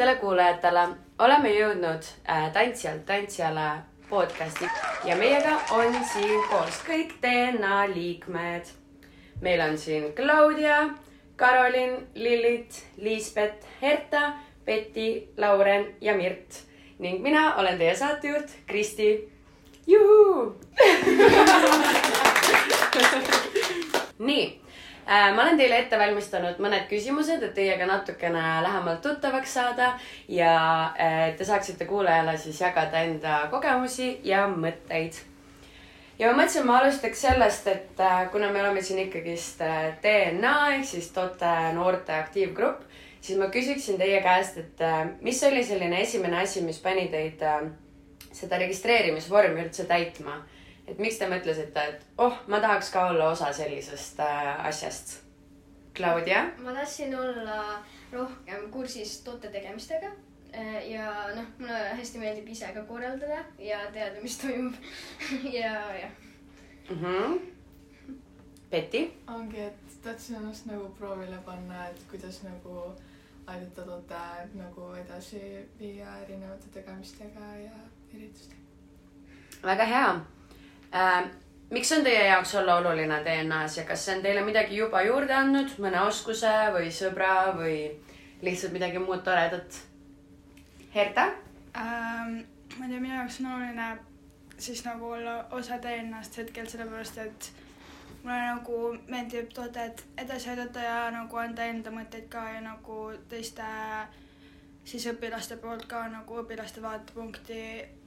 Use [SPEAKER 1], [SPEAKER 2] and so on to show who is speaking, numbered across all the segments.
[SPEAKER 1] kõikidele kuulajatele. oleme jõudnud äh, Tantsijalt tantsijale podcasti ja meiega on siin koos kõik DNA liikmed. meil on siin Claudia, Karolin, Lillit, Liisbet, Herta, Betty, Lauren ja Mirt ning mina olen teie saatejuht Kristi. juhuu nii ma olen teile ette valmistanud mõned küsimused, et teiega natukene lähemalt tuttavaks saada ja äh, te saaksite kuulajale siis jagada enda kogemusi ja mõtteid. ja ma mõtlesin, ma alustaks sellest, et äh, kuna me oleme siin ikkagist DNA ehk siis Tote noorte aktiivgrupp, siis ma küsiksin teie käest, et mis oli selline esimene asi, mis pani teid seda registreerimisvormi üldse täitma et miks te mõtlesite, et oh, ma tahaks ka olla osa sellisest äh, asjast? Claudia?
[SPEAKER 2] ma tahtsin olla rohkem kursis toote tegemistega äh, ja noh, mulle hästi meeldib ise ka korraldada ja teada, mis toimub ja, jah
[SPEAKER 1] mm. -hmm. Betty?
[SPEAKER 3] ongi, et tahtsin ennast nagu proovile panna, et kuidas nagu aidata toote nagu edasi viia erinevate tegemistega ja üritustega.
[SPEAKER 1] väga hea. Miks on teie jaoks olla oluline DNA-s ja kas see on teile midagi juba juurde andnud, mõne oskuse või sõbra või lihtsalt midagi muud toredat? Herta
[SPEAKER 4] ähm,? ma ei tea, minu jaoks on oluline siis nagu olla osa DNA-st hetkel, sellepärast et mulle nagu meeldib toodet edasi aidata ja nagu anda enda mõtteid ka ja nagu teiste äh, siis õpilaste poolt ka nagu õpilaste vaatepunkti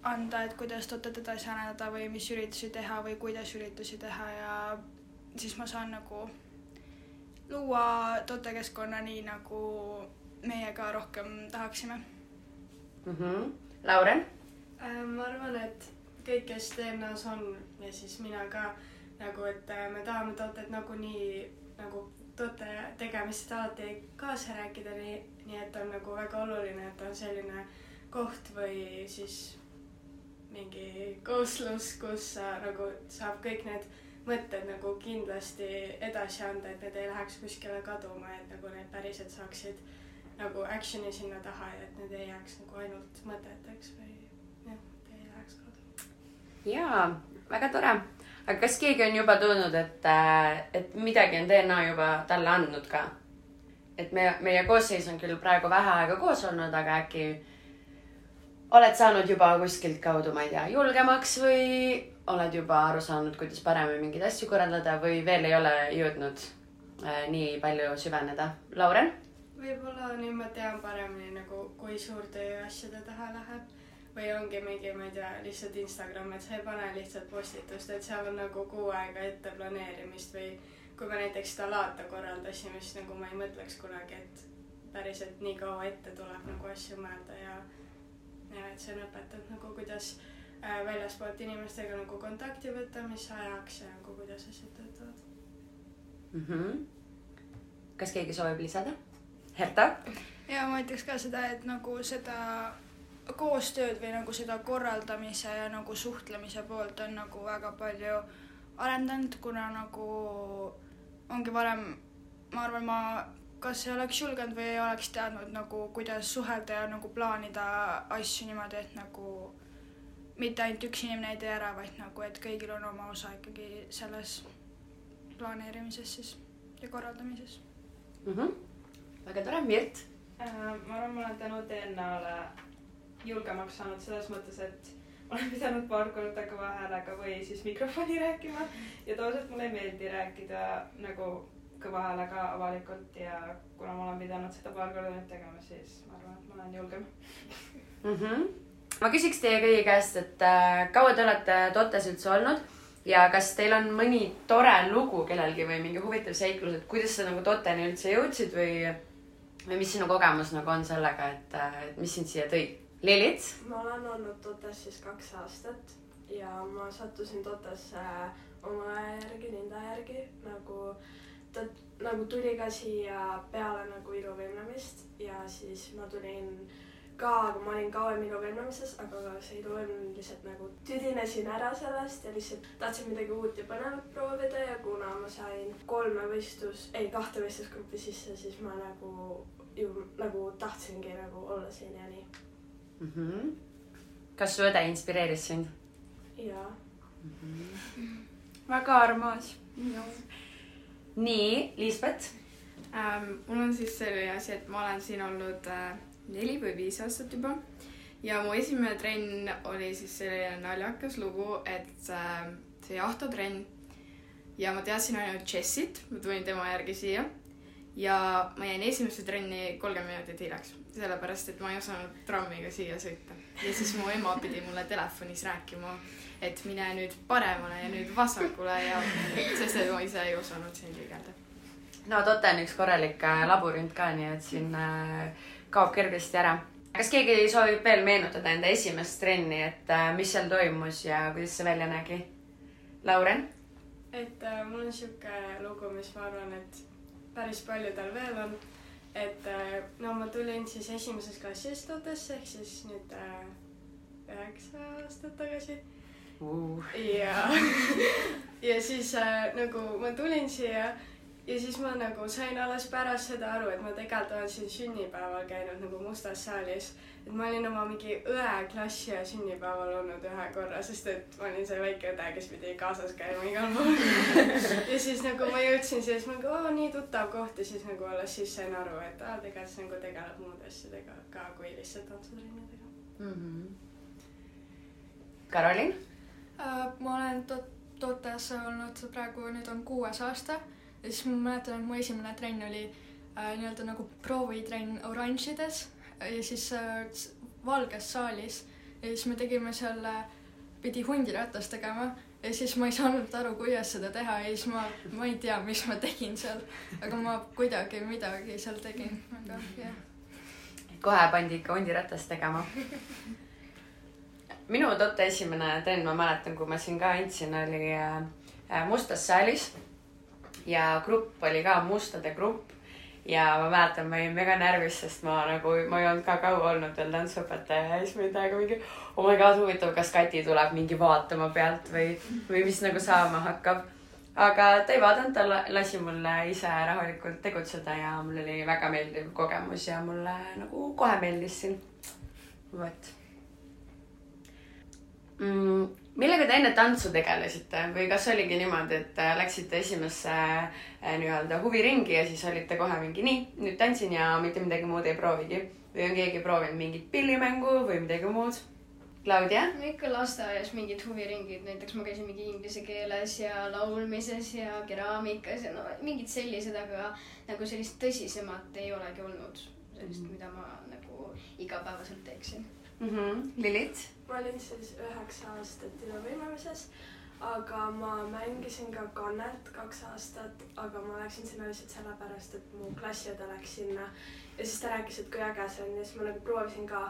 [SPEAKER 4] anda, et kuidas tootet edasi arendada või mis üritusi teha või kuidas üritusi teha ja siis ma saan nagu luua tootekeskkonna nii, nagu meie ka rohkem tahaksime
[SPEAKER 1] mm. -hmm. Lauren
[SPEAKER 5] äh,? ma arvan, et kõik, kes DNA-s on ja siis mina ka nagu, et äh, me tahame tootet nagunii nagu toote tegemist alati kaasa rääkida, nii, nii et on nagu väga oluline, et on selline koht või siis mingi kooslus, kus sa nagu saab kõik need mõtted nagu kindlasti edasi anda, et need ei läheks kuskile kaduma, et nagu need päriselt saaksid nagu action'i sinna taha ja et need ei jääks nagu ainult mõteteks või jah, et ei läheks kaduma.
[SPEAKER 1] jaa, väga tore aga kas keegi on juba tundnud, et, äh, et midagi on DNA juba talle andnud ka? et me, meie koosseis on küll praegu vähe aega koos olnud, aga äkki oled saanud juba kuskilt kaudu, ma ei tea, julgemaks või oled juba aru saanud, kuidas paremini mingeid asju korraldada või veel ei ole jõudnud äh, nii palju süveneda? Lauren?
[SPEAKER 5] võib-olla nüüd ma tean paremini nagu, kui suur töö asjade taha läheb või ongi mingi, ma ei tea, lihtsalt Instagram, et sa ei pane lihtsalt postitust, et seal on nagu kuu aega ette planeerimist või kui me näiteks seda laata korraldasime, siis nagu ma ei mõtleks kunagi, et päriselt nii kaua ette tuleb nagu asju mõelda ja ja et see on õpetanud nagu, kuidas äh, väljaspoolt inimestega nagu kontakti võtta, mis ajaks ja nagu kuidas asjad töötavad
[SPEAKER 1] mm. -hmm. kas keegi soovib lisada? Herta?
[SPEAKER 4] ja ma ütleks ka seda, et nagu seda koostööd või nagu seda korraldamise ja nagu suhtlemise poolt on nagu väga palju arendanud, kuna nagu ongi varem, ma arvan, ma kas ei oleks julgenud või ei oleks teadnud nagu, kuidas suhelda ja nagu plaanida asju niimoodi, et nagu mitte ainult üks inimene ei tee ära, vaid nagu, et kõigil on oma osa ikkagi selles planeerimises siis ja korraldamises
[SPEAKER 1] mm. -hmm. väga tore, Mirt
[SPEAKER 6] äh,. ma arvan, ma olen tänu DNA-le julgemaks saanud selles mõttes, et olen pidanud paar korda kõva häälega või siis mikrofoni rääkima ja tavaliselt mulle ei meeldi rääkida nagu kõva häälega avalikult ja kuna ma olen pidanud seda paar korda nüüd tegema, siis ma arvan, et ma olen julgem
[SPEAKER 1] mm. -hmm. ma küsiks teie kõigi käest, et äh, kaua te olete Totes üldse olnud ja kas teil on mõni tore lugu kellelgi või mingi huvitav seiklus, et kuidas sa nagu Toteni üldse jõudsid või, või mis sinu kogemus nagu on sellega, et, äh, et mis sind siia tõi? Lilit?
[SPEAKER 7] ma olen olnud Totas siis kaks aastat ja ma sattusin Totasse oma järgi, linda järgi nagu ta nagu tuli ka siia peale nagu iluvõimlemist ja siis ma tulin ka, aga ma olin kauem iluvõimlemises, aga see iluvõimlemine lihtsalt nagu tüdinesin ära sellest ja lihtsalt tahtsin midagi uut ja põnevat proovida ja kuna ma sain kolme võistlus, ei kahte võistlusgruppi sisse, siis ma nagu ju nagu tahtsingi nagu olla siin ja nii.
[SPEAKER 1] mm. -hmm. kas su õde inspireeris sind?
[SPEAKER 7] jaa.
[SPEAKER 8] väga armas.
[SPEAKER 1] nii, Liisbet.
[SPEAKER 8] Ähm, mul on siis selline asi, et ma olen siin olnud äh, neli või viis aastat juba ja mu esimene trenn oli siis selline naljakas lugu, et äh, see Ahto trenn ja ma teadsin ainult Jessit, ma tulin tema järgi siia ja ma jäin esimesse trenni kolmkümmend minutit hiljaks, sellepärast et ma ei osanud trammiga siia sõita ja siis mu ema pidi mulle telefonis rääkima, et mine nüüd paremale ja nüüd vasakule ja sest et ma ise ei osanud siin liigelda.
[SPEAKER 1] no Tote on üks korralik äh, labürint ka, nii et siin äh, kaob kergesti ära. kas keegi soovib veel meenutada enda esimest trenni, et äh, mis seal toimus ja kuidas see välja nägi? Lauren?
[SPEAKER 5] et äh, mul on sihuke lugu, mis ma arvan, et päris paljudel veel on. Et äh, no ma tulin siis esimeses klassis Totesse ehk siis nüüd äh, üheksa aastat tagasi. Ja, ja siis äh, nagu ma tulin siia ja siis ma nagu sain alles pärast seda aru, et ma tegelikult olen siin sünnipäeval käinud nagu mustas saalis. et ma olin oma mingi õe klassi ja sünnipäeval olnud ühe korra, sest et ma olin see väike õde, kes pidi kaasas käima igal pool. ja siis nagu ma jõudsin siia, siis ma nagu oo nii tuttav koht ja siis nagu alles siis sain aru, et aa tegelikult see nagu tegeleb muude asjadega ka kui lihtsalt tantsutrennidega.
[SPEAKER 1] mm. -hmm. Karolin?
[SPEAKER 4] Äh, ma olen tot-, Totes olnud praegu nüüd on kuues aasta ja siis ma mäletan, et mu esimene trenn oli äh, nii-öelda nagu proovitrenn oranžides ja siis äh, valges saalis. Ja siis me tegime seal äh,, pidi hundiratast tegema. Ja siis ma ei saanud aru, kuidas seda teha. Ja siis ma, ma ei tea, mis ma tegin seal, aga ma kuidagi midagi seal tegin, aga jah.
[SPEAKER 1] kohe pandi ikka hundiratast tegema. minu Tote esimene trenn, ma mäletan, kui ma siin ka andsin, oli äh, mustas saalis ja grupp oli ka mustade grupp ja ma mäletan, ma olin mega närvis, sest ma nagu, ma ei olnud ka kaua olnud veel tantsuõpetaja ja siis ma olin täiega mingi oh my god, huvitav, kas Kati tuleb mingi vaatama pealt või, või mis nagu saama hakkab. aga ta ei vaadanud, ta la- lasi mul ise rahulikult tegutseda ja mul oli väga meeldiv kogemus ja mulle nagu kohe meeldis siin. vot mm,. Millega te enne tantsu tegelesite või kas oligi niimoodi, et äh, läksite esimesse äh, nii-öelda huviringi ja siis olite kohe mingi nii, nüüd tantsin ja mitte midagi muud ei proovigi või on keegi proovinud mingit pillimängu või midagi muud? Claudia?
[SPEAKER 2] no ikka lasteaias mingid huviringid, näiteks ma käisin mingi inglise keeles ja laulmises ja keraamikas ja no mingid sellised, aga nagu sellist tõsisemat ei olegi olnud. sellist, mida ma nagu igapäevaselt teeksin.
[SPEAKER 1] mm. -hmm. Lilit?
[SPEAKER 7] Ma olin siis üheksa aastat iluvõimemises, aga ma mängisin ka kannet kaks aastat, aga ma läksin sinna lihtsalt sellepärast, et mu klassiõde läks sinna ja siis ta rääkis, et kui äge see on ja siis ma nagu proovisin ka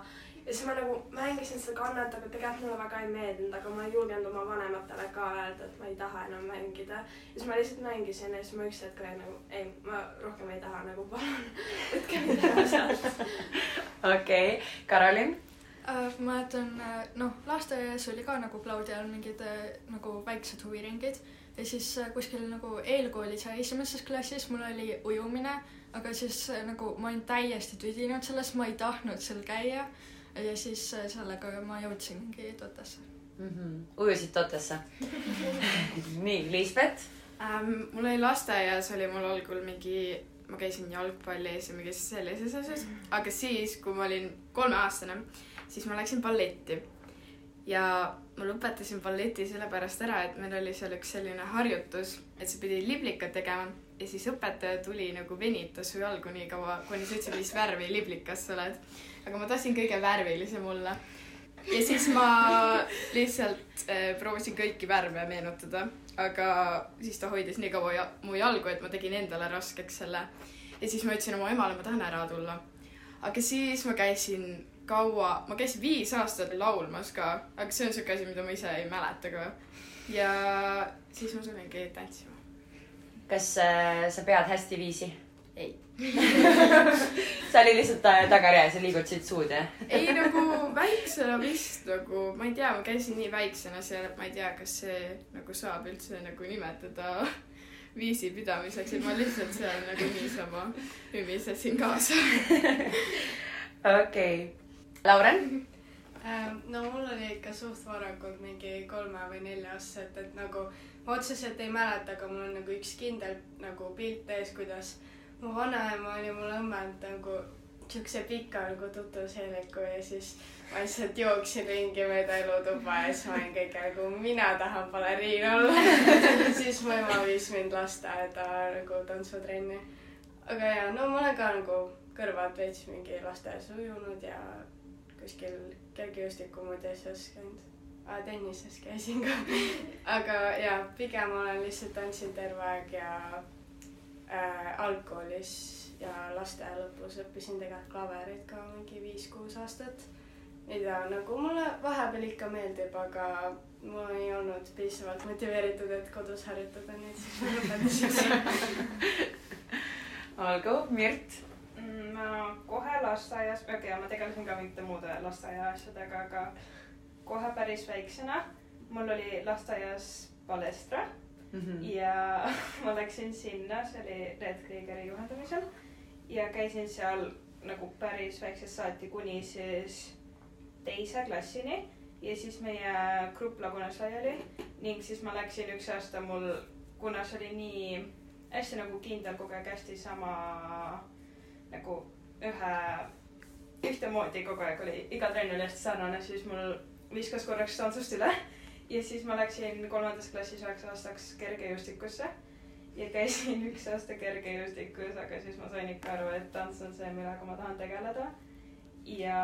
[SPEAKER 7] ja siis ma nagu mängisin seda kannet, aga tegelikult mulle väga ei meeldinud, aga ma ei julgenud oma vanematele ka öelda, et ma ei taha enam mängida. ja siis ma lihtsalt mängisin ja siis ma üks hetk olin nagu ei, ma rohkem ei taha nagu palun võtke midagi sealt.
[SPEAKER 1] okei okay., Karolin?
[SPEAKER 4] Äh, ma mäletan, noh, lasteaias oli ka nagu Claudial mingid äh, nagu väiksed huviringid ja siis äh, kuskil nagu eelkoolis ja esimeses klassis mul oli ujumine, aga siis äh, nagu ma olin täiesti tüdinud sellest, ma ei tahtnud seal käia ja siis äh, sellega ma jõudsingi Totesse.
[SPEAKER 1] mm. -hmm. ujusid Totesse? nii, Liisbet?
[SPEAKER 8] ähm,. mul oli lasteaias oli mul algul mingi, ma käisin jalgpallis ja mingis sellises asjas, aga siis, kui ma olin kolmeaastane, siis ma läksin balletti. ja ma lõpetasin balleti sellepärast ära, et meil oli seal üks selline harjutus, et sa pidid liblikat tegema ja siis õpetaja tuli nagu venitas su jalgu nii kaua, kuni sa ütlesid, mis värvi liblikas sa oled. aga ma tahtsin kõige värvilisem olla. ja siis ma lihtsalt äh, proovisin kõiki värve meenutada, aga siis ta hoidis nii kaua ja, mu jalgu, et ma tegin endale raskeks selle. ja siis ma ütlesin oma emale, ma tahan ära tulla. aga siis ma käisin kaua, ma käisin viis aastat laulmas ka, aga see on siuke asi, mida ma ise ei mäleta ka. ja siis ma tulingi tantsima.
[SPEAKER 1] kas äh, sa pead hästi viisi?
[SPEAKER 8] ei.
[SPEAKER 1] sa olid lihtsalt äh, tagareas ja liigutasid suud, jah?
[SPEAKER 8] ei nagu väiksena vist nagu, ma ei tea, ma käisin nii väiksena seal, et ma ei tea, kas see nagu saab üldse nagu nimetada viisi pidamiseks, et ma lihtsalt seal nagu niisama ümisesin kaasa.
[SPEAKER 1] okei. Lauren?
[SPEAKER 5] Ähm, no mul oli ikka suht varakult mingi kolme või nelja aastaselt, et nagu ma otseselt ei mäleta, aga mul on nagu üks kindel nagu pilt ees, kuidas mu vanaema oli mulle õmmelnud nagu siukse pika nagu tutvusheeliku ja siis ma lihtsalt jooksin ringi mööda elutuba ja siis ma olin kõik nagu mina tahan baleriin olla. siis mu ema viis mind lasteaeda nagu tantsutrenni. aga ja no ma olen ka nagu kõrvalt veits mingi lasteaias ujunud ja kuskil kergejõustikumoodi asjas käinud ah,. tennises käisin ka. aga ja pigem olen lihtsalt tantsinud terve aeg ja äh, algkoolis ja lasteaia lõpus õppisin tegelikult klaverit ka mingi viis-kuus aastat. mida nagu mulle vahepeal ikka meeldib, aga mul ei olnud piisavalt motiveeritud, et kodus harjutada, nii et siis ma lõpetasin
[SPEAKER 1] olgu, Mirt.
[SPEAKER 6] Mm, ma kohe lasteaias, okei okay,, ma tegelesin ka mingite muude lasteaia asjadega, aga kohe päris väiksena mul oli lasteaias palestra
[SPEAKER 1] Mhm.
[SPEAKER 6] ja ma läksin sinna, see oli Red Kriegeri juhendamisel ja käisin seal nagu päris väiksest saati kuni siis teise klassini ja siis meie grupp lagunes laiali ning siis ma läksin üks aasta mul, kuna see oli nii hästi nagu kindel kogu aeg hästi sama nagu ühe, ühtemoodi kogu aeg oli, iga trenn oli hästi sarnane, siis mul viskas korraks tantsust üle ja siis ma läksin kolmandas klassis üheks aastaks kergejõustikusse ja käisin üks aasta kergejõustikus, aga siis ma sain ikka aru, et tants on see, millega ma tahan tegeleda. ja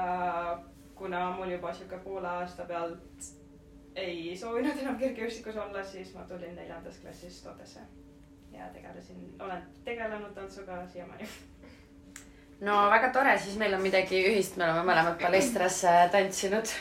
[SPEAKER 6] kuna mul juba sihuke poole aasta pealt ei soovinud enam kergejõustikus olla, siis ma tulin neljandas klassis Totesse ja tegelesin, olen tegelenud tantsuga siiamaani.
[SPEAKER 1] no väga tore, siis meil on midagi ühist, me oleme mõlemad palestras äh, tantsinud.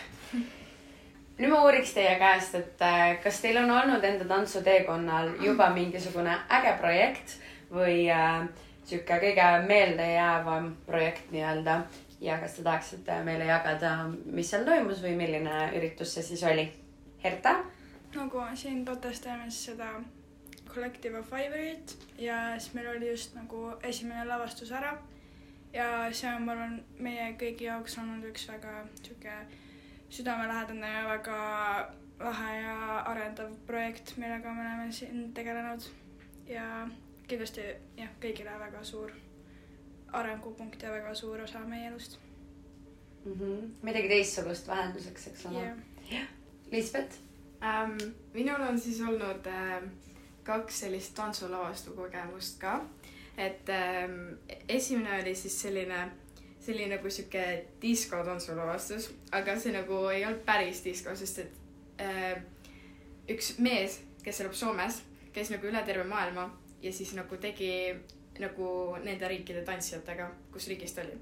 [SPEAKER 1] nüüd ma uuriks teie käest, et äh, kas teil on olnud enda tantsuteekonnal juba mingisugune äge projekt või äh, sihuke kõige meeldejäävam projekt nii-öelda ja kas te tahaksite meile jagada, mis seal toimus või milline üritus see siis oli? Herta?
[SPEAKER 4] nagu siin Totes teeme siis seda Collective of Ivory't ja siis meil oli just nagu esimene lavastus ära. Ja see on, ma arvan, meie kõigi jaoks olnud üks väga sihuke südamelähedane ja väga lahe ja arendav projekt, millega me oleme siin tegelenud. ja kindlasti jah, kõigile väga suur arengupunkt ja väga suur osa meie elust
[SPEAKER 1] Mhm. midagi teistsugust vahenduseks, eks ole
[SPEAKER 4] yeah..
[SPEAKER 1] Lisbeth?
[SPEAKER 8] ähm,. minul on siis olnud äh, kaks sellist tantsulavastu kogemust ka. Et ähm, esimene oli siis selline, see oli nagu sihuke diskotantsulavastus, aga see nagu ei olnud päris disko, sest et äh, üks mees, kes elab Soomes, käis nagu üle terve maailma ja siis nagu tegi nagu nende riikide tantsijatega, kus riigis ta oli.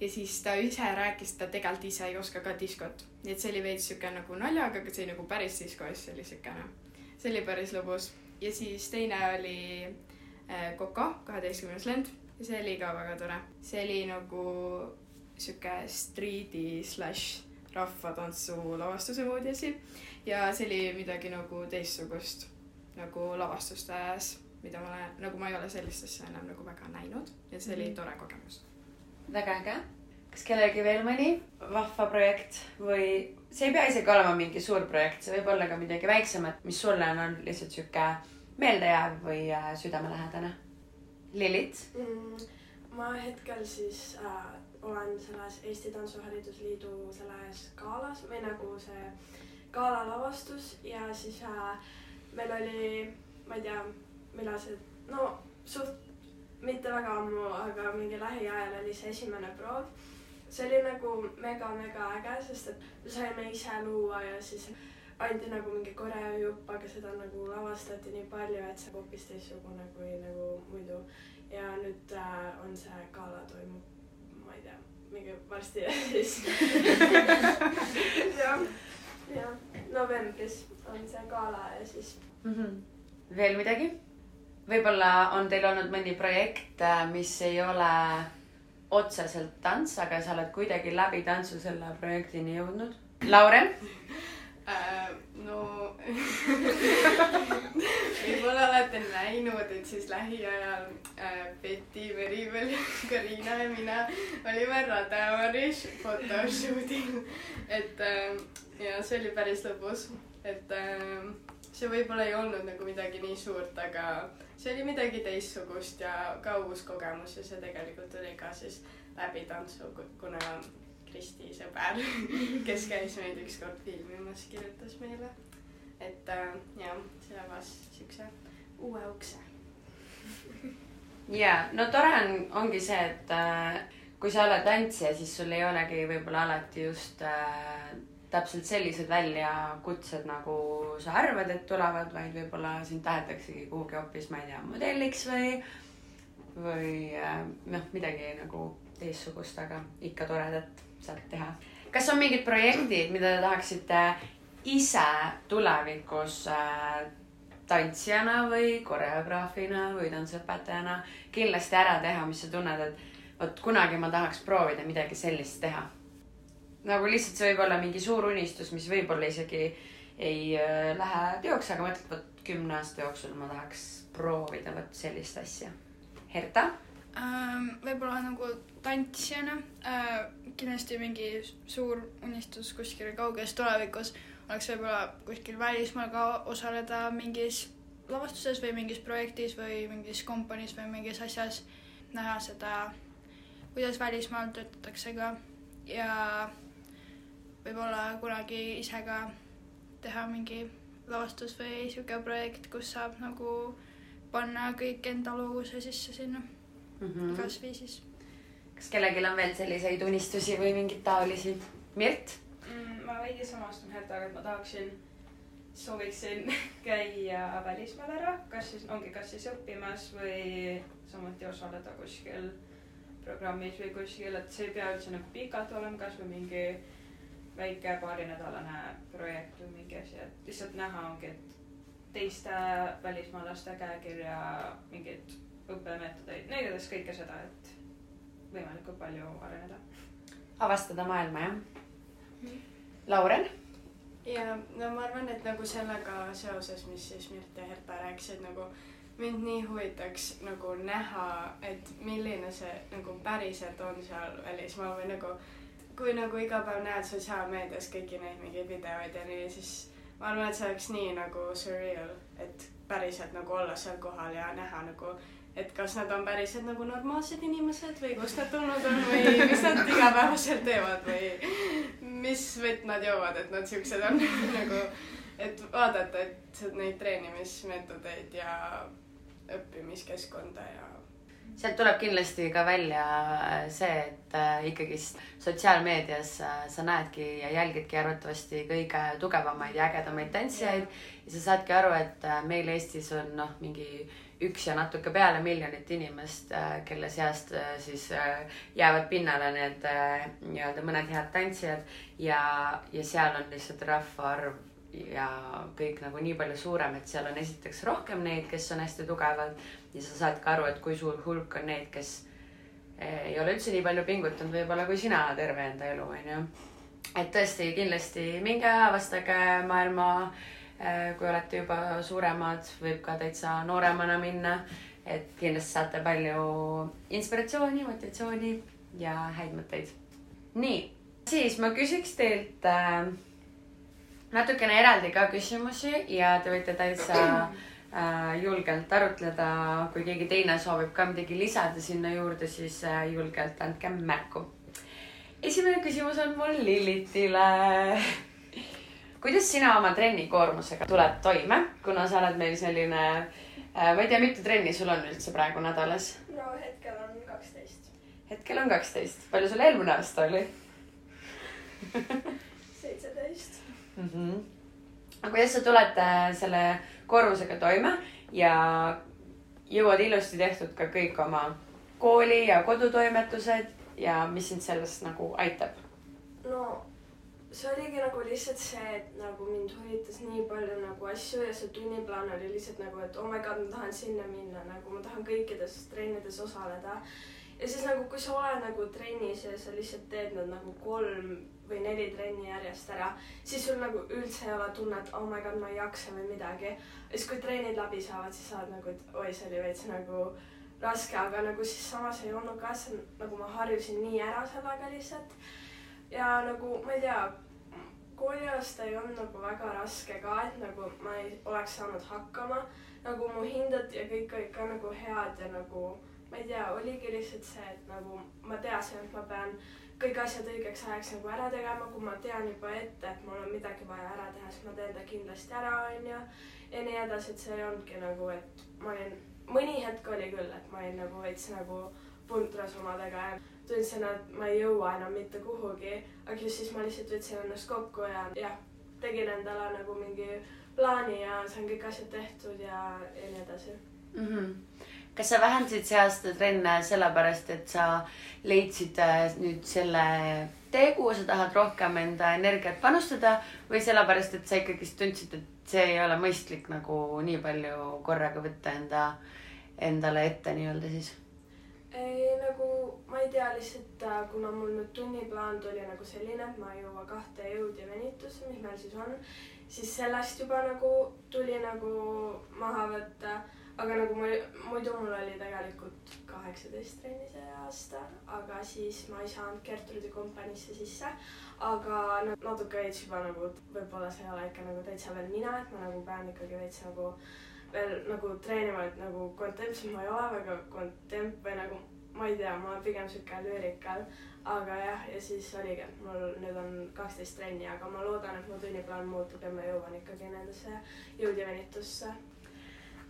[SPEAKER 8] Ja siis ta ise rääkis, ta tegelikult ise ei oska ka diskot, nii et see oli veits siuke nagu naljaga, aga see oli nagu päris disko ja siis oli siukene, see oli päris lõbus. Ja siis teine oli äh, Coco, kaheteistkümnes lend ja see oli ka väga tore, see oli nagu siuke striidi slaš rahvatantsu lavastuse moodi asi ja see oli midagi nagu teistsugust nagu lavastuste ajas, mida ma olen, nagu ma ei ole sellist asja enam nagu väga näinud ja see oli
[SPEAKER 1] Mhm.
[SPEAKER 8] tore kogemus.
[SPEAKER 1] väga äge. kas kellelgi veel mõni vahva projekt või see ei pea isegi olema mingi suur projekt, see võib olla ka midagi väiksemat, mis sulle on olnud lihtsalt sihuke meeldejääv või äh, südamelähedane? Lillit?
[SPEAKER 7] mm,. ma hetkel siis äh, olen selles Eesti Tantsuharidusliidu selles galas või nagu see galalavastus ja siis äh, meil oli, ma ei tea, millal see, no suht mitte väga ammu, aga mingi lähiajal oli see esimene proov. see oli nagu mega-mega äge, sest et me saime ise luua ja siis anti nagu mingi koreojupp, aga seda nagu lavastati nii palju, et see hoopis teistsugune kui nagu muidu. ja nüüd äh, on see gala toimub, ma ei tea, mingi varsti ja siis jah, jah, novembris on see gala ja siis
[SPEAKER 1] mm. -hmm. veel midagi? võib-olla on teil olnud mõni projekt, mis ei ole otseselt tants, aga sa oled kuidagi läbi tantsu selle projektini jõudnud? Lauren?
[SPEAKER 5] äh,. no võib-olla olete näinud, et siis lähiajal äh, Betty Merivõl, Karina ja mina olime Radamaris photoshoot'il. et äh, ja see oli päris lõbus, et äh, see võib-olla ei olnud nagu midagi nii suurt, aga see oli midagi teistsugust ja ka uus kogemus ja see tegelikult tuli ka siis läbi tantsu, kuna Kristi sõber, kes käis meid ükskord filmimas, kirjutas meile, et äh, jah, see avas siukse uue ukse.
[SPEAKER 1] ja no tore on, ongi see, et äh, kui sa oled tantsija, siis sul ei olegi võib-olla alati just äh, täpselt sellised väljakutsed, nagu sa arvad, et tulevad, vaid võib-olla sind tahetaksegi kuhugi hoopis, ma ei tea, modelliks või, või äh, noh, midagi nagu teistsugust, aga ikka toredat saad teha. kas on mingid projektid, mida te tahaksite ise tulevikus äh, tantsijana või koreograafina või tantsuõpetajana kindlasti ära teha, mis sa tunned, et vot kunagi ma tahaks proovida midagi sellist teha. nagu lihtsalt see võib olla mingi suur unistus, mis võib-olla isegi ei äh, lähe teoks, aga mõtled, vot kümne aasta jooksul ma tahaks proovida vot sellist asja. Herta?
[SPEAKER 4] Ähm, võib-olla nagu tantsijana äh, kindlasti mingi suur unistus kuskil kauges tulevikus oleks võib-olla kuskil välismaal ka osaleda mingis lavastuses või mingis projektis või mingis kompaniis või mingis asjas, näha seda, kuidas välismaal töötatakse ka. Ja võib-olla kunagi ise ka teha mingi lavastus või sihuke projekt, kus saab nagu panna kõik enda loovuse sisse sinna
[SPEAKER 1] Mhm.
[SPEAKER 4] kasvõi siis
[SPEAKER 1] kas kellelgi on veel selliseid unistusi või mingeid taolisi? Mirt?
[SPEAKER 6] mm,. ma veidi samastun Hertaga, et ma tahaksin, sooviksin käia välismaal ära, kas siis ongi, kas siis õppimas või samuti osaleda kuskil programmis või kuskil, et see ei pea üldse nagu pikalt olema, kasvõi mingi väike paarinädalane projekt või mingi asi, et lihtsalt näha ongi, et teiste välismaalaste käekirja mingeid õppemeetodeid, no igatahes kõike seda, et võimalikult palju areneda.
[SPEAKER 1] avastada maailma, jah? Lauren?
[SPEAKER 5] ja no ma arvan, et nagu sellega seoses, mis siis Mirt ja Herta rääkisid, nagu mind nii huvitaks nagu näha, et milline see nagu päriselt on seal välismaal või nagu kui nagu iga päev näed sotsiaalmeedias kõiki neid mingeid videoid ja nii, siis ma arvan, et see oleks nii nagu surreal, et päriselt nagu olla seal kohal ja näha nagu, et kas nad on päriselt nagu normaalsed inimesed või kust nad tulnud on või mis nad igapäevaselt teevad või mis vett nad joovad, et nad siuksed on nagu, et vaadata, et neid treenimismeetodeid ja õppimiskeskkonda ja
[SPEAKER 1] sealt tuleb kindlasti ka välja see, et äh, ikkagist sotsiaalmeedias äh, sa näedki ja jälgidki arvatavasti kõige tugevamaid ja ägedamaid tantsijaid ja sa saadki aru, et äh, meil Eestis on noh, mingi üks ja natuke peale miljonit inimest, kelle seast äh, siis äh, jäävad pinnale need äh, nii-öelda mõned head tantsijad ja, ja seal on lihtsalt rahvaarv ja kõik nagu nii palju suurem, et seal on esiteks rohkem neid, kes on hästi tugevad ja sa saad ka aru, et kui suur hulk on neid, kes ei ole üldse nii palju pingutanud võib-olla kui sina terve enda elu, onju. et tõesti kindlasti minge avastage maailma. Kui olete juba suuremad, võib ka täitsa nooremana minna, et kindlasti saate palju inspiratsiooni, motivatsiooni ja häid mõtteid. nii, siis ma küsiks teilt äh, natukene eraldi ka küsimusi ja te võite täitsa äh, julgelt arutleda, kui keegi teine soovib ka midagi lisada sinna juurde, siis äh, julgelt andke märku. esimene küsimus on mul Lillitile. Kuidas sina oma trennikoormusega tuled toime, kuna sa oled meil selline äh,, ma ei tea, mitu trenni sul on üldse praegu nädalas?
[SPEAKER 7] no hetkel on kaksteist,
[SPEAKER 1] hetkel on kaksteist, palju sul eelmine aasta oli
[SPEAKER 7] seitseteist.
[SPEAKER 1] mm? -hmm. aga kuidas sa tuled äh, selle koormusega toime ja jõuad ilusti tehtud ka kõik oma kooli ja kodutoimetused ja mis sind sellest nagu aitab?
[SPEAKER 7] no see oligi nagu lihtsalt see, et nagu mind huvitas nii palju nagu asju ja see tunniplaan oli lihtsalt nagu, et oh my god, ma tahan sinna minna, nagu ma tahan kõikides trennides osaleda. ja siis nagu, kui sa oled nagu trennis ja sa lihtsalt teed nad nagu kolm või neli trenni järjest ära, siis sul nagu üldse ei ole tunnet, oh my god, ma ei jaksa või midagi. ja siis, kui trennid läbi saavad, siis sa oled nagu, et oi, see oli veits nagu raske, aga nagu siis samas ei olnud ka, see nagu ma harjusin nii ära sellega lihtsalt. Ja nagu ma ei tea, kooliaasta ei olnud nagu väga raske ka, et nagu ma ei oleks saanud hakkama. nagu mu hinded ja kõik olid ka nagu head ja nagu ma ei tea, oligi lihtsalt see, et nagu ma teadsin, et ma pean kõik asjad õigeks ajaks nagu ära tegema, kui ma tean juba ette, et mul on midagi vaja ära teha, siis ma teen ta kindlasti ära, onju. ja nii edasi, et see ei olnudki nagu, et ma olin, mõni hetk oli küll, et ma olin nagu veits nagu puntras omadega ja tundsin, et ma ei jõua enam mitte kuhugi. aga siis ma lihtsalt võtsin ennast kokku ja jah, tegin endale nagu mingi plaani ja sain kõik asjad tehtud ja, ja nii edasi.
[SPEAKER 1] mm. -hmm. kas sa vähendasid see aasta trenne sellepärast, et sa leidsid äh, nüüd selle kuhu sa tahad rohkem enda energiat panustada või sellepärast, et sa ikkagist tundsid, et see ei ole mõistlik nagu nii palju korraga võtta enda, endale ette nii-öelda siis?
[SPEAKER 7] ei nagu ma ei tea, lihtsalt äh, kuna mul nüüd tunniplaan tuli nagu selline, et ma ei jõua kahte jõud ja venitusse, mis meil siis on, siis sellest juba nagu tuli nagu maha võtta. aga nagu ma muidu mul oli tegelikult kaheksateist trenni see aasta, aga siis ma ei saanud Gertrudi kompaniisse sisse. aga no, natuke veits juba nagu võib-olla see ei ole ikka nagu täitsa veel mina, et ma nagu pean ikkagi veits nagu veel nagu treenima, et nagu kontempsis ma ei ole väga kontemp või nagu ma ei tea, ma olen pigem sihuke lüürikal. aga jah, ja siis oligi, et mul nüüd on kaksteist trenni, aga ma loodan, et mu tunniplaan muutub ja ma jõuan ikkagi nendesse jõud ja venitusse.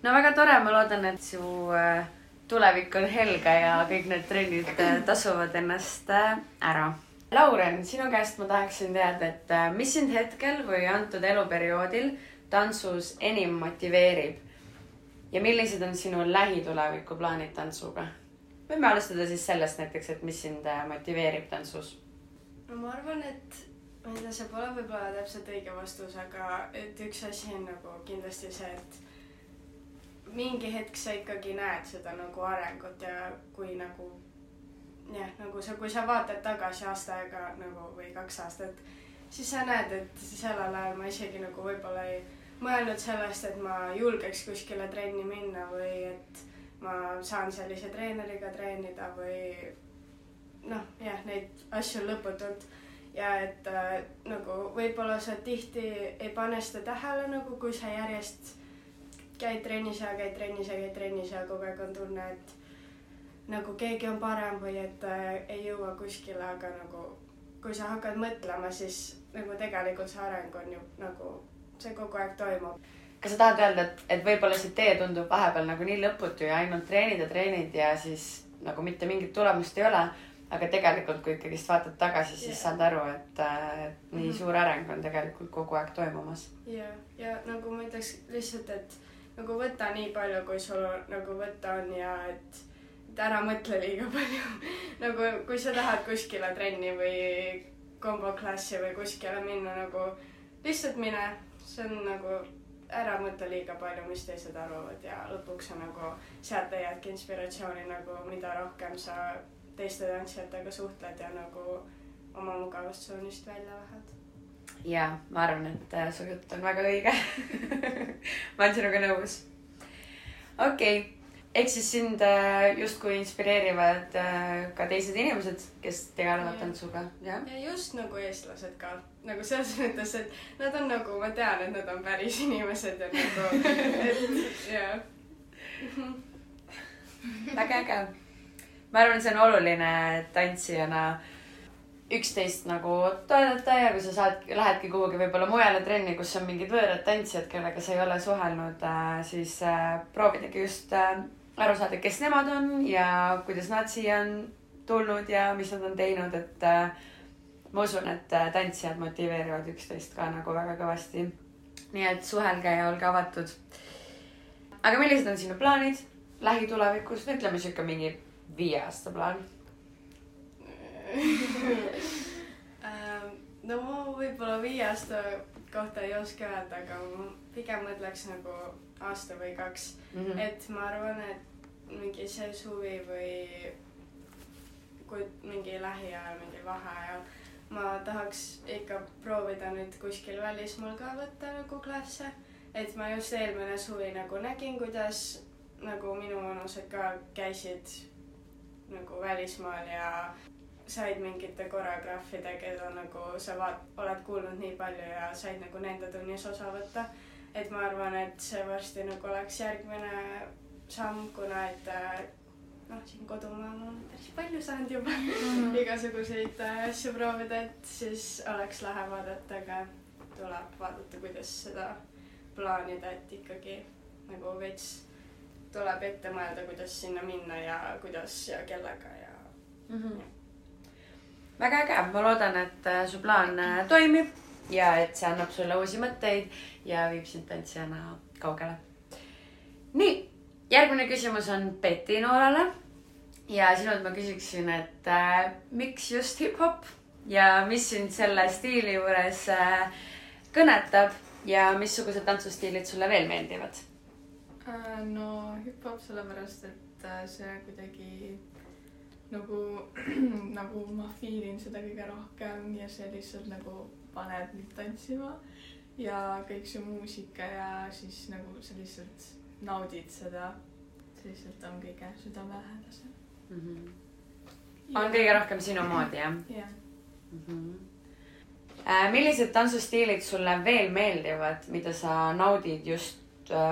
[SPEAKER 1] no väga tore, ma loodan, et su äh, tulevik on helge ja kõik need trennid äh, tasuvad ennast äh, ära. Lauren, sinu käest ma tahaksin teada, et mis sind hetkel või antud eluperioodil tantsus enim motiveerib ja millised on sinu lähituleviku plaanid tantsuga? Võime alustada siis sellest näiteks, et mis sind äh, motiveerib tantsus?
[SPEAKER 5] no ma arvan, et ma ei tea, see pole võib-olla täpselt õige vastus, aga et üks asi on nagu kindlasti see, et mingi hetk sa ikkagi näed seda nagu arengut ja kui nagu jah, nagu sa, kui sa vaatad tagasi aasta aega nagu või kaks aastat, siis sa näed, et sellel ajal ma isegi nagu võib-olla ei mõelnud sellest, et ma julgeks kuskile trenni minna või et ma saan sellise treeneriga treenida või noh, jah, neid asju lõputult ja et äh, nagu võib-olla sa tihti ei pane seda tähele nagu, kui sa järjest käid trennis ja käid trennis ja käid trennis ja kogu aeg on tunne, et nagu keegi on parem või et äh, ei jõua kuskile, aga nagu kui sa hakkad mõtlema, siis nagu tegelikult see areng on ju nagu see kogu aeg toimub.
[SPEAKER 1] Kas sa tahad öelda, et, et võib-olla see tee tundub vahepeal nagu nii lõputu ja ainult treenid ja treenid ja siis nagu mitte mingit tulemust ei ole, aga tegelikult, kui ikkagist vaatad tagasi, siis
[SPEAKER 5] Jah.
[SPEAKER 1] saad aru, et äh, nii
[SPEAKER 5] Mhm.
[SPEAKER 1] suur areng on tegelikult kogu aeg toimumas.
[SPEAKER 5] ja, ja nagu ma ütleks lihtsalt, et nagu võta nii palju, kui sul nagu võtta on ja et, et ära mõtle liiga palju. nagu kui sa tahad kuskile trenni või komboklassi või kuskile minna nagu lihtsalt mine, see on nagu ära mõtle liiga palju, mis teised arvavad ja lõpuks sa nagu sealt leiadki inspiratsiooni nagu mida rohkem sa teiste tantsijatega suhtled ja nagu oma mugavustsoonist välja lähed.
[SPEAKER 1] ja ma arvan, et äh, su jutt on väga õige. ma olen sinuga nõus. okei okay., ehk siis sind äh, justkui inspireerivad äh, ka teised inimesed, kes tegelevad
[SPEAKER 5] Jah.
[SPEAKER 1] tantsuga, jah?
[SPEAKER 5] ja just nagu eestlased ka, nagu selles mõttes, et nad on nagu, ma tean, et nad on päris inimesed ja nagu, et jaa.
[SPEAKER 1] väga äge. ma arvan, see on oluline tantsijana üksteist nagu toetada ja kui sa saad, lähedki kuhugi võib-olla mujale trenni, kus on mingid võõrad tantsijad, kellega sa ei ole suhelnud, siis äh, proovidagi just äh, aru saada, kes nemad on ja kuidas nad siia on tulnud ja mis nad on teinud, et äh, ma usun, et äh, tantsijad motiveerivad üksteist ka nagu väga kõvasti. nii et suhelge ja olge avatud. aga millised on sinu plaanid lähitulevikus, no ütleme sihuke mingi viie aasta plaan.
[SPEAKER 5] Ähm, no ma võib-olla viie aasta kohta ei oska öelda, aga ma pigem mõtleks nagu aasta või kaks,
[SPEAKER 1] Mhm.
[SPEAKER 5] et ma arvan, et mingi see suvi või kui mingi lähiajal, mingi vaheajal ma tahaks ikka proovida nüüd kuskil välismaal ka võtta nagu klasse. et ma just eelmine suvi nagu nägin, kuidas nagu minu vanused ka käisid nagu välismaal ja said mingite koreograafide, keda nagu sa vaat-, oled kuulnud nii palju ja said nagu nende tunnis osa võtta. et ma arvan, et see varsti nagu oleks järgmine samm, kuna et äh, noh, siin kodumaal on päris palju saanud juba mm igasuguseid äh, asju proovida, et siis oleks lahe vaadata, aga tuleb vaadata, kuidas seda plaanida, et ikkagi nagu veits tuleb ette mõelda, kuidas sinna minna ja kuidas ja kellega ja
[SPEAKER 1] mm. -hmm. väga äge, ma loodan, et äh, su plaan toimib ja et see annab sulle uusi mõtteid ja viib sind tantsijana kaugele. nii, järgmine küsimus on Betty Noorale. ja sinult ma küsiksin, et äh, miks just hip-hop ja mis sind selle stiili juures äh, kõnetab ja missugused tantsustiilid sulle veel meeldivad?
[SPEAKER 3] Äh, no hüppab sellepärast, et äh, see kuidagi nagu, nagu ma feel in seda kõige rohkem ja see lihtsalt nagu paneb mind tantsima. ja kõik see muusika ja siis nagu sa lihtsalt naudid seda. see lihtsalt on kõige südamelähedasem
[SPEAKER 1] mm. -hmm. on kõige rohkem sinu moodi, jah?
[SPEAKER 3] jah.
[SPEAKER 1] Mhm. Äh, millised tantsustiilid sulle veel meeldivad, mida sa naudid just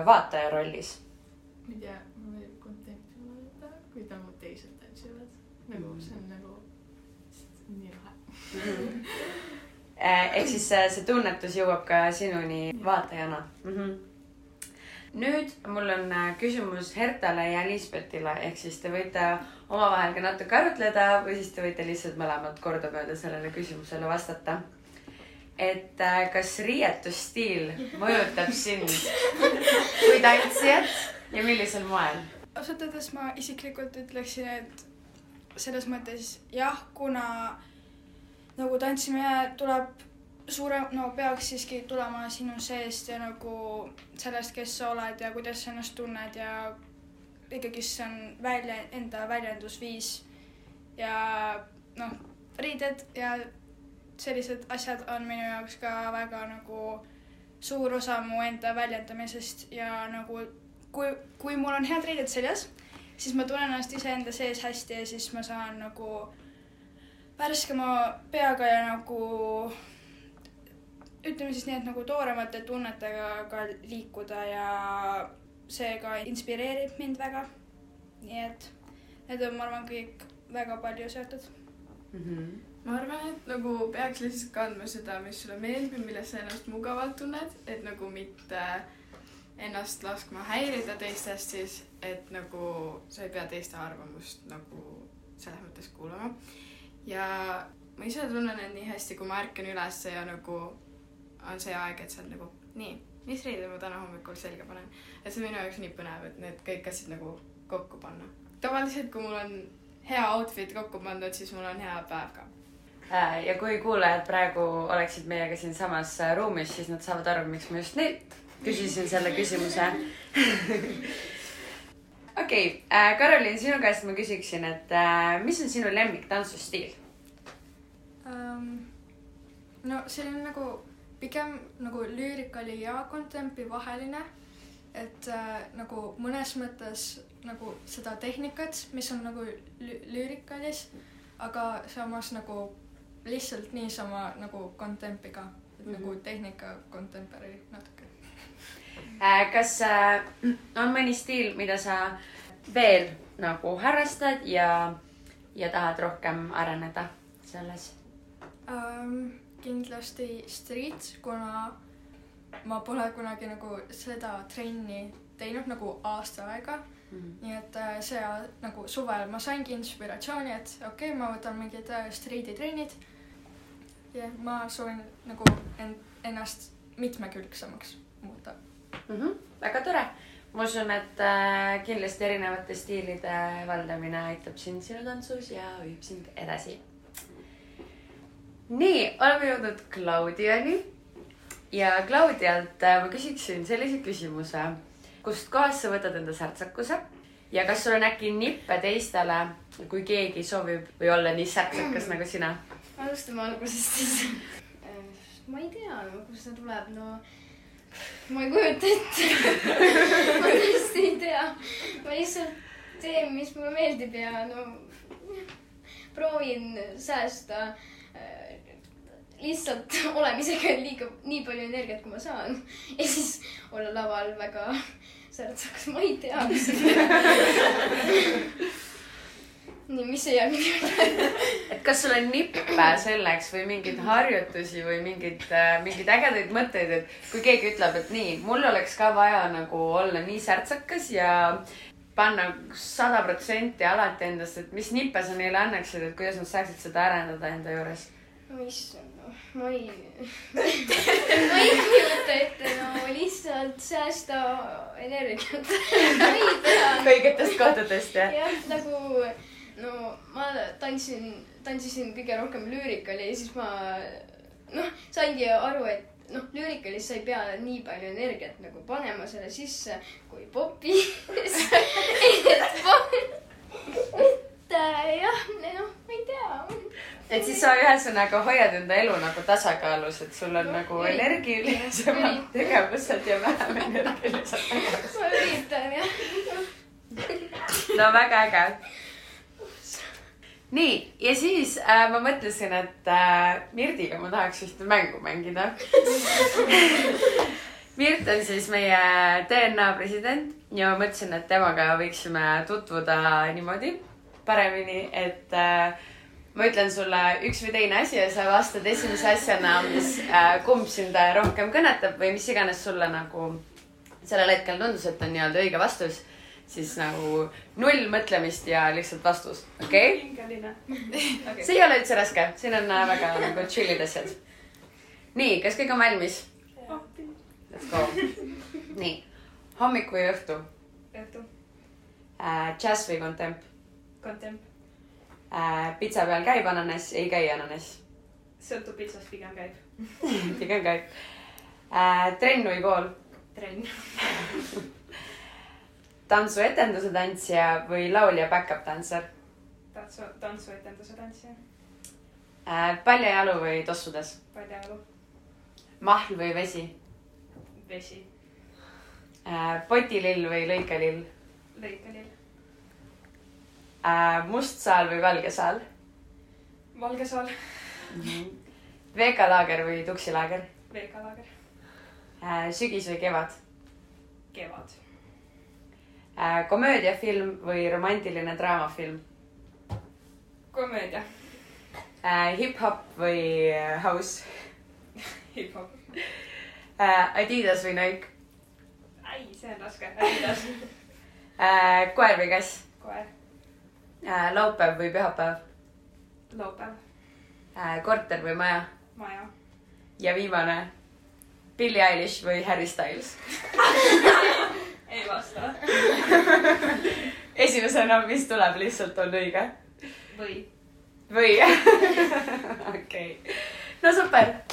[SPEAKER 1] vaataja rollis?
[SPEAKER 3] ma ei tea, mulle meeldib kontempti vaadata, kui nagu teised tantsivad. nagu see on nagu nii lahe
[SPEAKER 1] ehk siis see, see tunnetus jõuab ka sinuni vaatajana mm. -hmm. Nüüd mul on küsimus Hertale ja Liisbetile, ehk siis te võite omavahel ka natuke arutleda või siis te võite lihtsalt mõlemad kordamööda sellele küsimusele vastata. et kas riietusstiil mõjutab sind kui tantsijat ja millisel moel?
[SPEAKER 4] ausalt öeldes ma isiklikult ütleksin, et selles mõttes jah, kuna nagu tantsimine tuleb suurem, no peaks siiski tulema sinu seest ja nagu sellest, kes sa oled ja kuidas sa ennast tunned ja ikkagi see on välja, enda väljendusviis. ja noh, riided ja sellised asjad on minu jaoks ka väga nagu suur osa mu enda väljendamisest ja nagu kui, kui mul on head riided seljas, siis ma tunnen ennast iseenda sees hästi ja siis ma saan nagu värskema peaga ja nagu ütleme siis nii, et nagu tooremate tunnetega ka liikuda ja see ka inspireerib mind väga. nii et need on, ma arvan, kõik väga palju seotud
[SPEAKER 8] mm. -hmm. ma arvan, et nagu peaks lihtsalt kandma seda, mis sulle meeldib milles sa ennast mugavalt tunned, et nagu mitte ennast laskma häirida teistest siis, et nagu sa ei pea teiste arvamust nagu selles mõttes kuulama. ja ma ise tunnen end nii hästi, kui ma ärkan ülesse ja nagu on see aeg, et sa oled nagu nii, mis riided ma täna hommikul selga panen. et see on minu jaoks nii põnev, et need kõik asjad nagu kokku panna. tavaliselt, kui mul on hea outfit kokku pandud, siis mul on hea päev ka
[SPEAKER 1] ja kui kuulajad praegu oleksid meiega siinsamas ruumis, siis nad saavad aru, miks ma just neilt küsisin selle küsimuse okei okay,, Karolin, sinu käest ma küsiksin, et äh, mis on sinu lemmik tantsustiil
[SPEAKER 9] um,? no on nagu pigem nagu lüürikali ja kontempi vaheline. et äh, nagu mõnes mõttes nagu seda tehnikat, mis on nagu lüürikalis, aga samas nagu lihtsalt niisama nagu kontempiga, et mm -hmm. nagu tehnika contemporary natuke
[SPEAKER 1] äh,. kas äh, on mõni stiil, mida sa veel nagu harrastad ja, ja tahad rohkem areneda selles
[SPEAKER 9] um,? Kindlasti street, kuna ma pole kunagi nagu seda trenni teinud nagu aasta aega mm. -hmm. nii et äh, see nagu suvel ma saingi inspiratsiooni, et okei okay,, ma võtan mingid äh, street'i trennid. ja ma soovin nagu end, ennast mitmekülgsemaks muuta
[SPEAKER 1] mm. -hmm. väga tore. ma usun, et äh, kindlasti erinevate stiilide valdamine aitab sind sinu tantsus ja viib sind edasi nii, oleme jõudnud Claudiani. ja Claudialt äh, ma küsiksin sellise küsimuse. kust kohast sa võtad enda särtsakuse ja kas sul on äkki nippe teistele, kui keegi soovib või olla nii särtsakas nagu sina
[SPEAKER 2] alustame algusest siis. ma ei tea, kust see tuleb, no ma ei kujuta ette. ma tõesti ei tea. ma lihtsalt teen, mis mulle meeldib ja no proovin säästa äh, lihtsalt olemisega liiga, nii palju energiat, kui ma saan. ja siis olla laval väga särtsakas, ma ei tea, mis see nii, mis see järgmine
[SPEAKER 1] et kas sul on nippe selleks või mingeid harjutusi või mingeid, mingeid ägedaid mõtteid, et kui keegi ütleb, et nii, mul oleks ka vaja nagu olla nii särtsakas ja panna sada protsenti alati endast, et mis nippe sa neile annaksid, et kuidas nad saaksid seda arendada enda juures?
[SPEAKER 2] issand, ma ei, ma ei kujuta ette, no lihtsalt säästa energiat. ma ei tea.
[SPEAKER 1] õigetest kohtadest jah?
[SPEAKER 2] jah, nagu no ma tantsin, tantsisin kõige rohkem lüürikali ja siis ma noh, saingi aru, et noh, lüürikalis sa ei pea nii palju energiat nagu panema selle sisse kui popis. et äh, jah, noh, ma ei tea
[SPEAKER 1] et siis sa ühesõnaga hoiad enda elu nagu tasakaalus, et sul on
[SPEAKER 2] No,
[SPEAKER 1] nagu energilisemad tegevused ja vähem energilised tegevused.
[SPEAKER 2] ma üritan jah.
[SPEAKER 1] no väga äge. nii, ja siis äh, ma mõtlesin, et äh, Mirdiga ma tahaks ühte mängu mängida. Mirt on siis meie DNA president ja ma mõtlesin, et temaga võiksime tutvuda niimoodi paremini, et äh, ma ütlen sulle üks või teine asi ja sa vastad esimese asjana, mis äh,, kumb sind rohkem kõnetab või mis iganes sulle nagu sellel hetkel tundus, et on nii-öelda õige vastus, siis nagu null mõtlemist ja lihtsalt vastus, okei okay??
[SPEAKER 6] hingeline.
[SPEAKER 1] see ei ole üldse raske, siin on äh, väga nagu chill'id asjad. nii, kas kõik on valmis? Let's go. nii, hommik või õhtu
[SPEAKER 6] õhtu,
[SPEAKER 1] äh,, džäss või kontemp
[SPEAKER 6] contempt,
[SPEAKER 1] äh,, pitsa peal käib ananass, ei käi ananass,
[SPEAKER 6] sõltub pitsast, pigem käib.
[SPEAKER 1] pigem käib. Äh,. trenn või kool,
[SPEAKER 6] trenn,
[SPEAKER 1] tantsuetenduse tantsija või laulja back-up tantser
[SPEAKER 6] tantsu, tantsuetenduse tantsija,
[SPEAKER 1] äh,, paljajalu või tossudes,
[SPEAKER 6] paljajalu,
[SPEAKER 1] mahl või vesi?
[SPEAKER 6] Vesi,
[SPEAKER 1] äh,, potilill või lõikelill, äh,, must saal või valge saal?
[SPEAKER 6] Valge saal,
[SPEAKER 1] veekalaager või tuksilaager
[SPEAKER 6] veekalaager,
[SPEAKER 1] äh,, sügis või kevad?
[SPEAKER 6] Kevad,
[SPEAKER 1] äh,, komöödiafilm või romantiline draamafilm?
[SPEAKER 6] Komöödia,
[SPEAKER 1] äh,, hip-hop või äh, house?
[SPEAKER 6] Hip-hop,
[SPEAKER 1] äh,, Adidas või Nike?
[SPEAKER 6] Ai, see on raske, Adidas,
[SPEAKER 1] äh,, koer või kass?
[SPEAKER 6] Koer,
[SPEAKER 1] äh,, laupäev või pühapäev?
[SPEAKER 6] Laupäev,
[SPEAKER 1] äh,, korter või maja?
[SPEAKER 6] Maja,
[SPEAKER 1] ja viimane, Billie Eilish või Harry Styles?
[SPEAKER 6] Ei vasta,
[SPEAKER 1] esimesena, mis tuleb, lihtsalt on õige.
[SPEAKER 6] Või.
[SPEAKER 1] Või? okei, no super.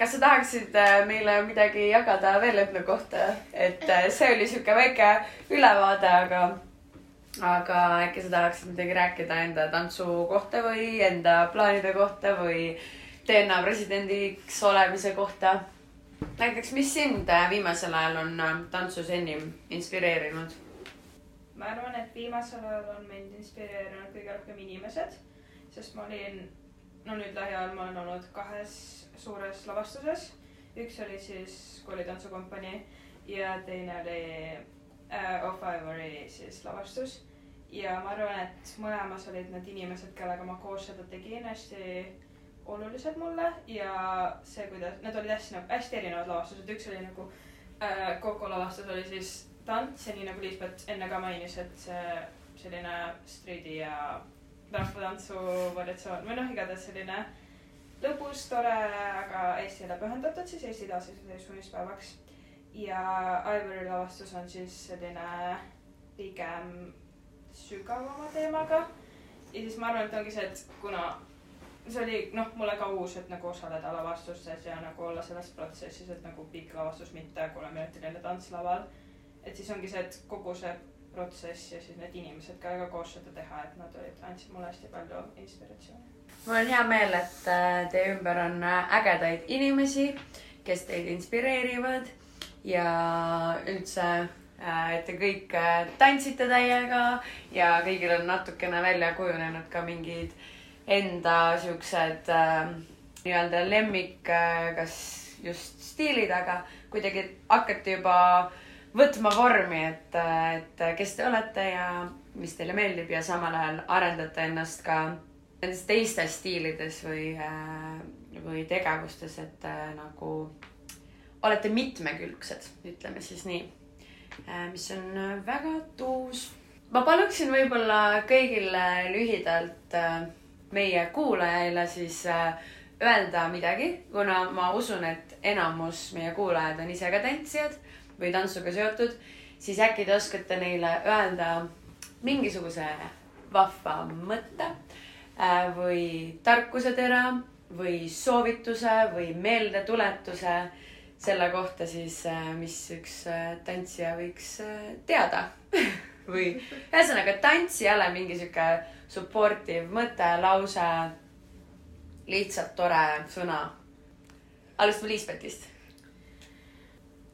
[SPEAKER 1] Kas sa tahaksid äh, meile midagi jagada veel enda kohta, et äh, see oli sihuke väike ülevaade, aga, aga äkki sa tahaksid midagi rääkida enda tantsu kohta või enda plaanide kohta või DNA presidendiks olemise kohta? näiteks, mis sind äh, viimasel ajal on tantsus enim inspireerinud?
[SPEAKER 6] ma arvan, et viimasel ajal on mind inspireerinud kõige rohkem inimesed, sest ma olin, no nüüd lähiajal ma olen olnud kahes suures lavastuses. üks oli siis koolitantsukompanii ja teine oli äh, Off Ivory siis lavastus. ja ma arvan, et mõlemas olid need inimesed, kellega ma koos seda tegin, hästi olulised mulle ja see, kuidas, need olid hästi nagu hästi erinevad lavastused, üks oli nagu äh, Coco lavastus oli siis tants ja nii nagu Liisbet enne ka mainis, et see selline striidi ja rahvatantsu variatsioon või noh, igatahes selline lõbus, tore, aga Eestile pühendatud siis Eesti taasiseseisvumispäevaks. ja Ivory lavastus on siis selline pigem sügavama teemaga. ja siis ma arvan, et ongi see, et kuna see oli noh, mulle ka uus, et nagu osaleda lavastustes ja nagu olla selles protsessis, et nagu pikk lavastus, mitte kolmeminutiline tants laval. et siis ongi see, et kogu see protsess ja siis need inimesed väga koos seda teha, et nad olid, andsid mulle hästi palju inspiratsiooni.
[SPEAKER 1] mul on hea meel, et äh, teie ümber on äh, ägedaid inimesi, kes teid inspireerivad ja üldse, et te kõik äh, tantsite täiega ja kõigil on natukene välja kujunenud ka mingid enda siuksed äh, nii-öelda lemmik, kas just stiilid, aga kuidagi hakkate juba võtma vormi, et, et kes te olete ja mis teile meeldib ja samal ajal arendate ennast ka nendes teistes stiilides või, või tegevustes, et nagu olete mitmekülgsed, ütleme siis nii. mis on väga tuus. ma paluksin võib-olla kõigile lühidalt meie kuulajaile siis öelda midagi, kuna ma usun, et enamus meie kuulajad on ise ka tantsijad või tantsuga seotud, siis äkki te oskate neile öelda mingisuguse vahva mõtte äh, või tarkusetera või soovituse või meeldetuletuse selle kohta siis, mis üks äh, tantsija võiks äh, teada või ühesõnaga tantsijale mingi sihuke supportive mõte, lause, lihtsalt tore sõna. alustame Liisbetist.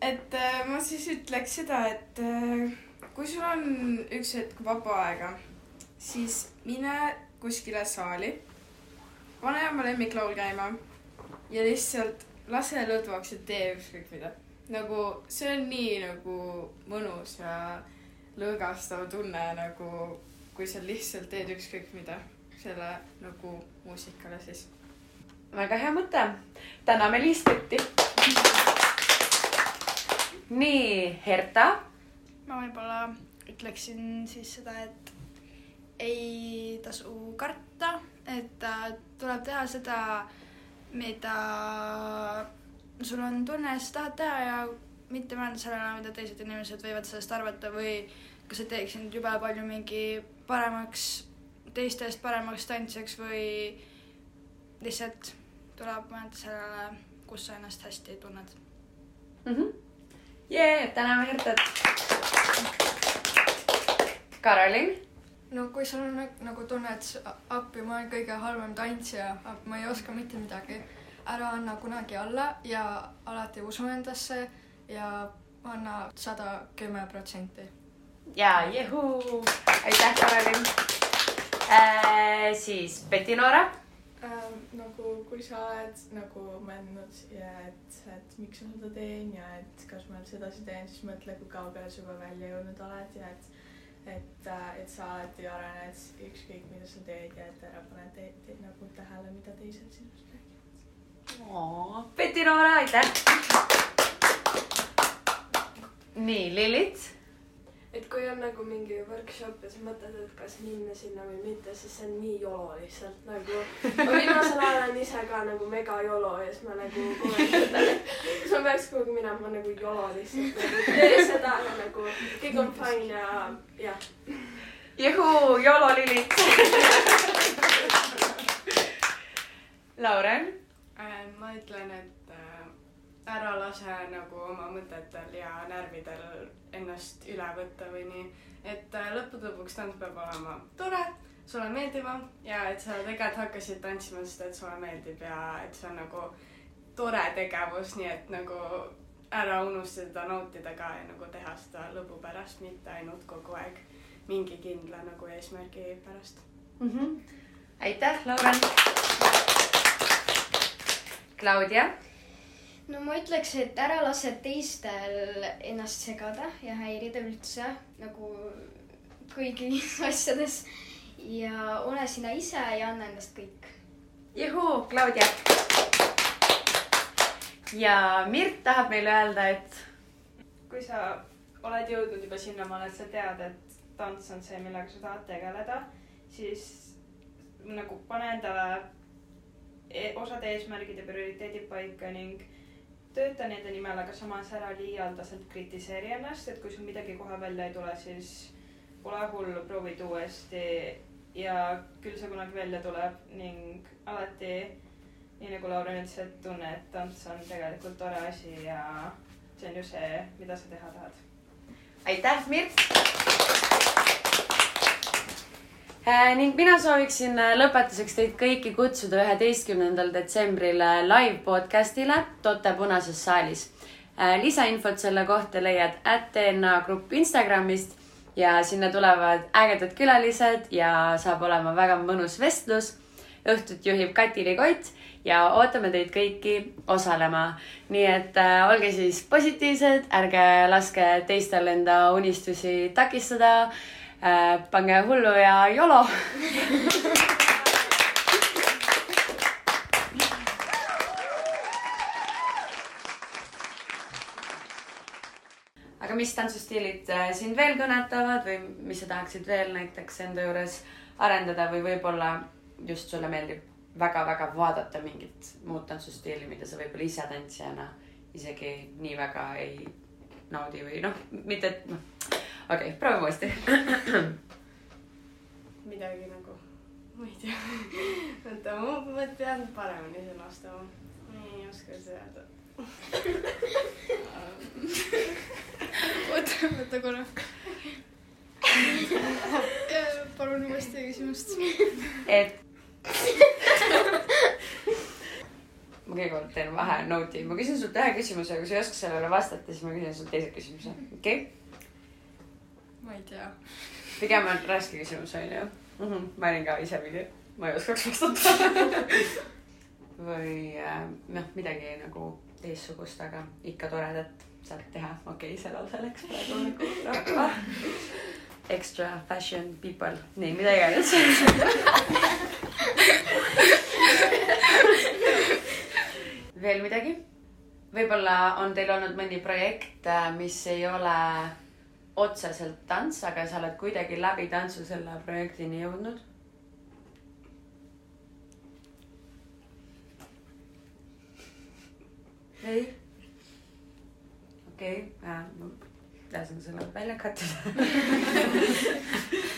[SPEAKER 8] Et äh, ma siis ütleks seda, et äh, kui sul on üks hetk vaba aega, siis mine kuskile saali, pane oma lemmiklaul käima ja lihtsalt lase lõdvaks ja tee ükskõik mida. nagu see on nii nagu mõnus ja lõõgastav tunne nagu, kui sa lihtsalt teed ükskõik mida selle nagu muusikale siis.
[SPEAKER 1] väga hea mõte. täname Liisbetti. nii, Herta.
[SPEAKER 4] ma võib-olla ütleksin siis seda, et ei tasu karta, et äh, tuleb teha seda, mida sul on tunne, sa tahad teha ja mitte mõelda sellele, mida teised inimesed võivad sellest arvata või kas see teeks sind jube palju mingi paremaks, teistest paremaks tantsijaks või lihtsalt tuleb mõelda sellele, kus sa ennast hästi tunned.
[SPEAKER 1] jee, täname Hertat. Karolin.
[SPEAKER 9] no kui sul on nagu tunne, et appi, ma olen kõige halvem tantsija, ma ei oska mitte midagi, ära anna kunagi alla ja alati usu endasse ja anna sada kümme protsenti.
[SPEAKER 1] ja jehuu, aitäh, Karolin äh,. siis Betty-Noora.
[SPEAKER 3] äh,. nagu kui sa oled nagu mõelnud ja et, et miks ma seda teen ja et kas ma üldse edasi teen, siis mõtle, kui kaugele sa juba välja jõudnud oled ja et, et, et sa alati arened ükskõik, mida sa teed ja et ära pane te, te, nagu tähele, mida teised sinust räägivad.
[SPEAKER 1] Betty-Noora, aitäh. nii, Lillit.
[SPEAKER 7] Et kui on nagu mingi workshop ja sa mõtled, et kas minna sinna või mitte, siis see on nii jolo lihtsalt nagu. ma viimasel ajal olen ise ka nagu mega jolo ja siis ma nagu kogu aeg mõtlen, et kas ma peaks kuhugi minema, ma nagu jolo lihtsalt nagu tee seda ja nagu kõik on fine ja jah.
[SPEAKER 1] juhuu, YOLO Lillit. Lauren.
[SPEAKER 5] Äh, ma ütlen, et äh, ära lase nagu oma mõtetel ja närvidel ennast üle võtta või nii. et äh, lõppude lõpuks tants peab olema tore, sulle meeldivam ja et sa tegelikult hakkasid tantsima, sest et sulle meeldib ja et see on nagu tore tegevus, nii et nagu ära unusta seda nautida ka ja nagu teha seda lõbu pärast, mitte ainult kogu aeg mingi kindla nagu eesmärgi pärast.
[SPEAKER 1] aitäh, Lauren. Claudia.
[SPEAKER 2] No ma ütleks, et ära lase teistel ennast segada ja häirida üldse nagu kõigis asjades. ja ole sina ise ja anna endast kõik.
[SPEAKER 1] juhuu, Claudia. ja Mirt tahab meile öelda, et
[SPEAKER 6] kui sa oled jõudnud juba sinnamaale, et sa tead, et tants on see, millega sa tahad tegeleda, siis nagu pane endale e osad eesmärgid ja prioriteedid paika ning tööta nende nimel, aga samas ära liialdaselt kritiseeri ennast, et kui sul midagi kohe välja ei tule, siis pole hullu, proovid uuesti ja küll see kunagi välja tuleb ning alati, nii nagu Lauren ütles, et tunne, et tants on tegelikult tore asi ja see on ju see, mida sa teha tahad.
[SPEAKER 1] aitäh, Mirt. Ning mina sooviksin äh, lõpetuseks teid kõiki kutsuda üheteistkümnendal detsembril äh, live podcast'ile Tote punases saalis. lisainfot selle kohta leiad at DNA Grupp Instagramist ja sinna tulevad ägedad külalised ja saab olema väga mõnus vestlus. õhtut juhib Kati-Li Kott ja ootame teid kõiki osalema. nii et äh, olge siis positiivsed, ärge laske teistel enda unistusi takistada äh,. Pange hullu ja YOLO. aga mis tantsustiilid äh, sind veel kõnetavad või mis sa tahaksid veel näiteks enda juures arendada või võib-olla just sulle meeldib väga-väga vaadata mingit muud tantsustiili, mida sa võib-olla ise tantsijana isegi nii väga ei naudi või noh, mitte et noh, okei okay,, proovime uuesti.
[SPEAKER 7] midagi nagu, ma ei tea. oota, ma, ma pean paremini sõnastama. ma ei oska seda öelda.
[SPEAKER 4] oota, oota korra. palun uuesti küsimust.
[SPEAKER 1] et. ma kõigepealt teen vahe note'i, ma küsin sult ühe küsimuse, kui sa ei oska sellele vastata, siis ma küsin sult teise küsimuse, okei okay??
[SPEAKER 9] Ma ei tea.
[SPEAKER 1] pigem on raske küsimus on ju mm. -hmm. ma olin ka ise mingi, ma ei oskaks vastata. või äh, noh, midagi nagu teistsugust, aga ikka toredat saad teha, okei okay,, see läks praegu nagu rahva. Extra fashion people, nii, mida iganes. veel midagi? võib-olla on teil olnud mõni projekt, mis ei ole otseselt tants, aga sa oled kuidagi läbi tantsu selle projektini jõudnud? ei? okei okay,, ma lasen selle välja katta.